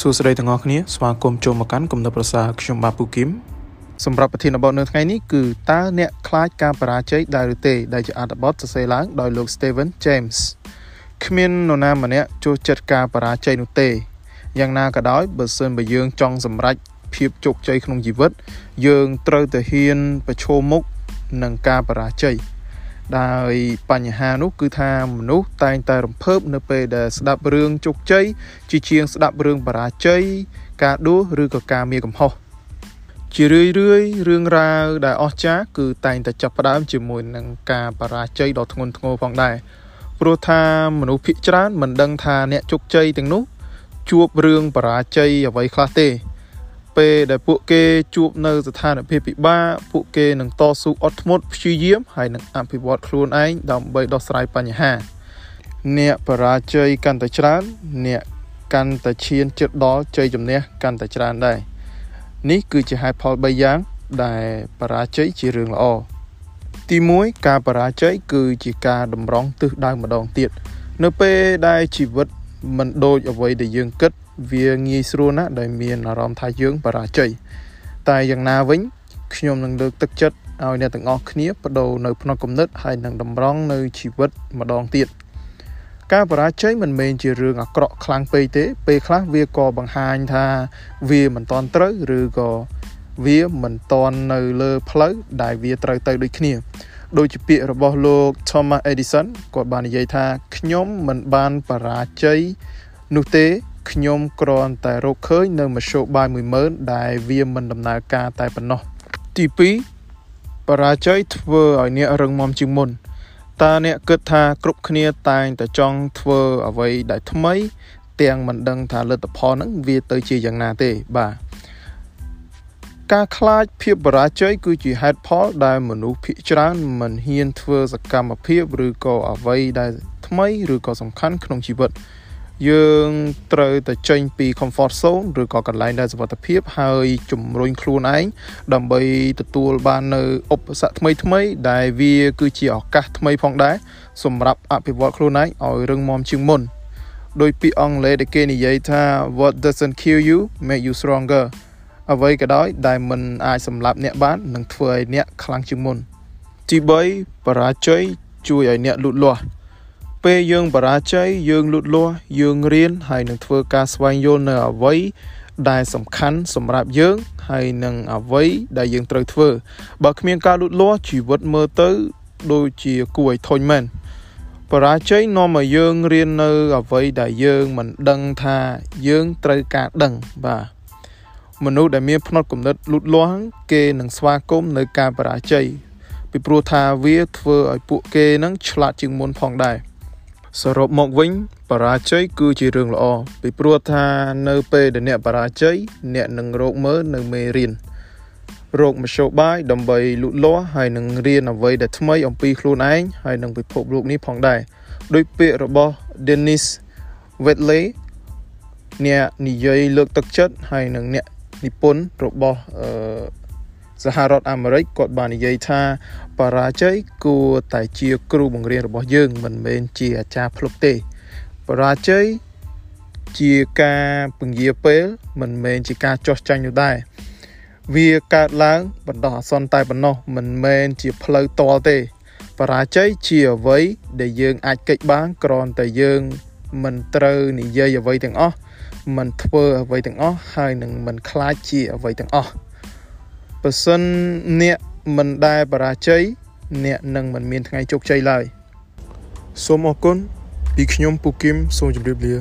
សួស្តីទាំងអស់គ្នាស្វាគមន៍ចូលមកកាន់គំនិតប្រសាខ្ញុំបាទពូគឹមសម្រាប់ប្រធានបទនៅថ្ងៃនេះគឺតើអ្នកខ្លាចការបរាជ័យដែរឬទេដែលជាអត្ថបទសរសេរឡើងដោយលោក Steven James គ្មាននរណាម្នាក់ចូលចិត្តការបរាជ័យនោះទេយ៉ាងណាក៏ដោយបើសិនបើយើងចង់សម្រេចភាពជោគជ័យក្នុងជីវិត យើងត្រូវតែហ៊ានប្រឈមមុខនឹងការបរាជ័យ ដោយបញ្ហានោះគឺថាមនុស្សតែងតែរំភើបនៅពេលដែលស្ដាប់រឿងជោគជ័យជាជាងស្ដាប់រឿងបរាជ័យការដួសឬក៏ការមានកំហុសជារឿយរឿយរឿងរ៉ាវដែលអស្ចារ្យគឺតែងតែចាប់ផ្ដើមជាមួយនឹងការបរាជ័យដ៏ធ្ងន់ធ្ងរផងដែរព្រោះថាមនុស្សភាគច្រើនមិនដឹងថាអ្នកជោគជ័យទាំងនោះជួបរឿងបរាជ័យអ្វីខ្លះទេ ពេលដែលពួកគេជួបនៅស្ថានភាពពិបាកពួកគេនឹងតស៊ូអត់ធ្មត់ព្យាយាមហើយនឹងអភិវឌ្ឍខ្លួនឯងដើម្បីដោះស្រាយបញ្ហា អ្នកបរាជ័យកាន់តែច្រើន អ្នកកាន់តែឈានជិតដល់ជ័យជំនះកាន់តែច្រើនដែរនេះគឺជាហេតុផល3យ៉ាង ដែលបរាជ័យជារឿងល្អទី1ការបរាជ័យគឺជាការតម្រង់ទិសដៅម្ដងទៀត នៅពេលដែលជីវិតមិនដូចអ្វីដែលយើងគិត វាងាយស្រួលណាស់ដែលមានអារម្មណ៍ថាយើងបរាជ័យតែយ៉ាងណាវិញខ្ញុំនឹងលើកទឹកចិត្តឲ្យអ្នកទាំងអស់គ្នាបដូរនៅផ្នត់គំនិតហើយនឹងតម្រង់នៅជីវិតម្ដងទៀតការបរាជ័យមិនមែនជារឿងអាក្រក់ខ្លាំងពេកទេ ពេលខ្លះវាក៏បង្ហាញថាវាមិនតន់ត្រូវឬក៏វាមិនតន់នៅលើផ្លូវដែលវាត្រូវទៅដូចគ្នាដូចជាពាក្យរបស់លោក Thomas Edison គាត់បាននិយាយថាខ្ញុំមិនបានបរាជ័យនោះទេ ខ្ញុំគ្រាន់តែរកឃើញនៅមធ្យោបាយ10000ដែលវាមិនដំណើរការតែប៉ុណ្ណោះទី2បរាជ័យធ្វើឲ្យអ្នករឹងមាំជាងមុនតើអ្នកគិតថាគ្រប់គ្នាតែងតែចង់ធ្វើអ្វីដែលថ្មី ទាំងមិនដឹងថាលទ្ធផលនឹងវាទៅជាយ៉ាងណាទេបាទការខ្លាចភាពបរាជ័យគឺជាហេតុផលដែលមនុស្សភាគច្រើនមិនហ៊ានធ្វើសកម្មភាពឬក៏អ្វីដែលថ្មីឬក៏សំខាន់ក្នុងជីវិត យើងត្រូវតែចេញពី comfort zone ឬក៏កន្លែងដែលសុវត្ថិភាព ហើយជំរុញខ្លួនឯងដើម្បីទទួលបាននៅឧបសគ្គថ្មីថ្មី ដែលវាគឺជាឱកាសថ្មីផងដែរសម្រាប់អភិវឌ្ឍខ្លួនឯងឲ្យរឹងមាំជាងមុនដោយពាក្យអង់គ្លេសដែលគេនិយាយថា what doesn't kill you make you stronger អ្វីក៏ដោយដែលមិនអាចសម្លាប់អ្នកបាននឹងធ្វើឲ្យអ្នកខ្លាំងជាងមុនទី3បរាជ័យជួយឲ្យអ្នកលូតលាស់ ពេលយើងបរាជ័យយើងលូតលាស់យើងរៀនហើយនឹងធ្វើការស្វែងយល់នៅអ្វីដែលសំខាន់សម្រាប់យើងហើយនឹងអ្វីដែលយើងត្រូវធ្វើ បើគ្មានការលូតលាស់ជីវិតមើលទៅ ដូចជាគួរឲ្យធុញមែនបរាជ័យនាំឲ្យយើងរៀននៅអ្វីដែលយើងមិនដឹងថាយើងត្រូវការដឹងបាទមនុស្សដែលមានផ្នត់គំនិតលូតលាស់គេនឹងស្វាគមន៍នៅការបរាជ័យពីព្រោះថាវាធ្វើឲ្យពួកគេនឹងឆ្លាតជាងមុនផងដែរ សរុបមកវិញបរាជ័យគឺជារឿងល្អពីព្រោះថានៅពេលដែលអ្នកបរាជ័យអ្នកនឹងរកមើលនៅមេរៀនរកមធ្យោបាយដើម្បីលូតលាស់ហើយនឹងរៀនអ្វីដែលថ្មីអំពីខ្លួនឯងហើយនឹងពិភពលោកនេះផងដែរដោយពាក្យរបស់ Dennis Wedley អ្នកនិយាយលើកទឹកចិត្តហើយនឹងអ្នកនិពន្ធរបស់អឺ សហរដ្ឋអាមេរិកគាត់បាននិយាយថាបរាជ័យគួរតែជាគ្រូបង្រៀនរបស់យើង មិនមែនជាអាចារ្យភ្លុកទេបរាជ័យជាការពង្យាពេល មិនមែនជាការចោះចាញ់នោះដែរវាកើតឡើងបណ្ដោះអាសន្នតែប៉ុណ្ណោះមិនមែនជាផ្លូវតលទេបរាជ័យជាអ្វីដែលយើងអាចកិច្ចបានគ្រាន់តែយើង មិនត្រូវនិយាយអ្វីទាំងអស់មិនធ្វើអ្វីទាំងអស់ហើយនឹងមិនខ្លាចជាអ្វីទាំងអស់ បើសិនអ្នកមិនដែលបរាជ័យអ្នកនឹងមិនមានថ្ងៃជោគជ័យឡើយសូមអរគុណពីខ្ញុំពូគឹមសូមជម្រាបលា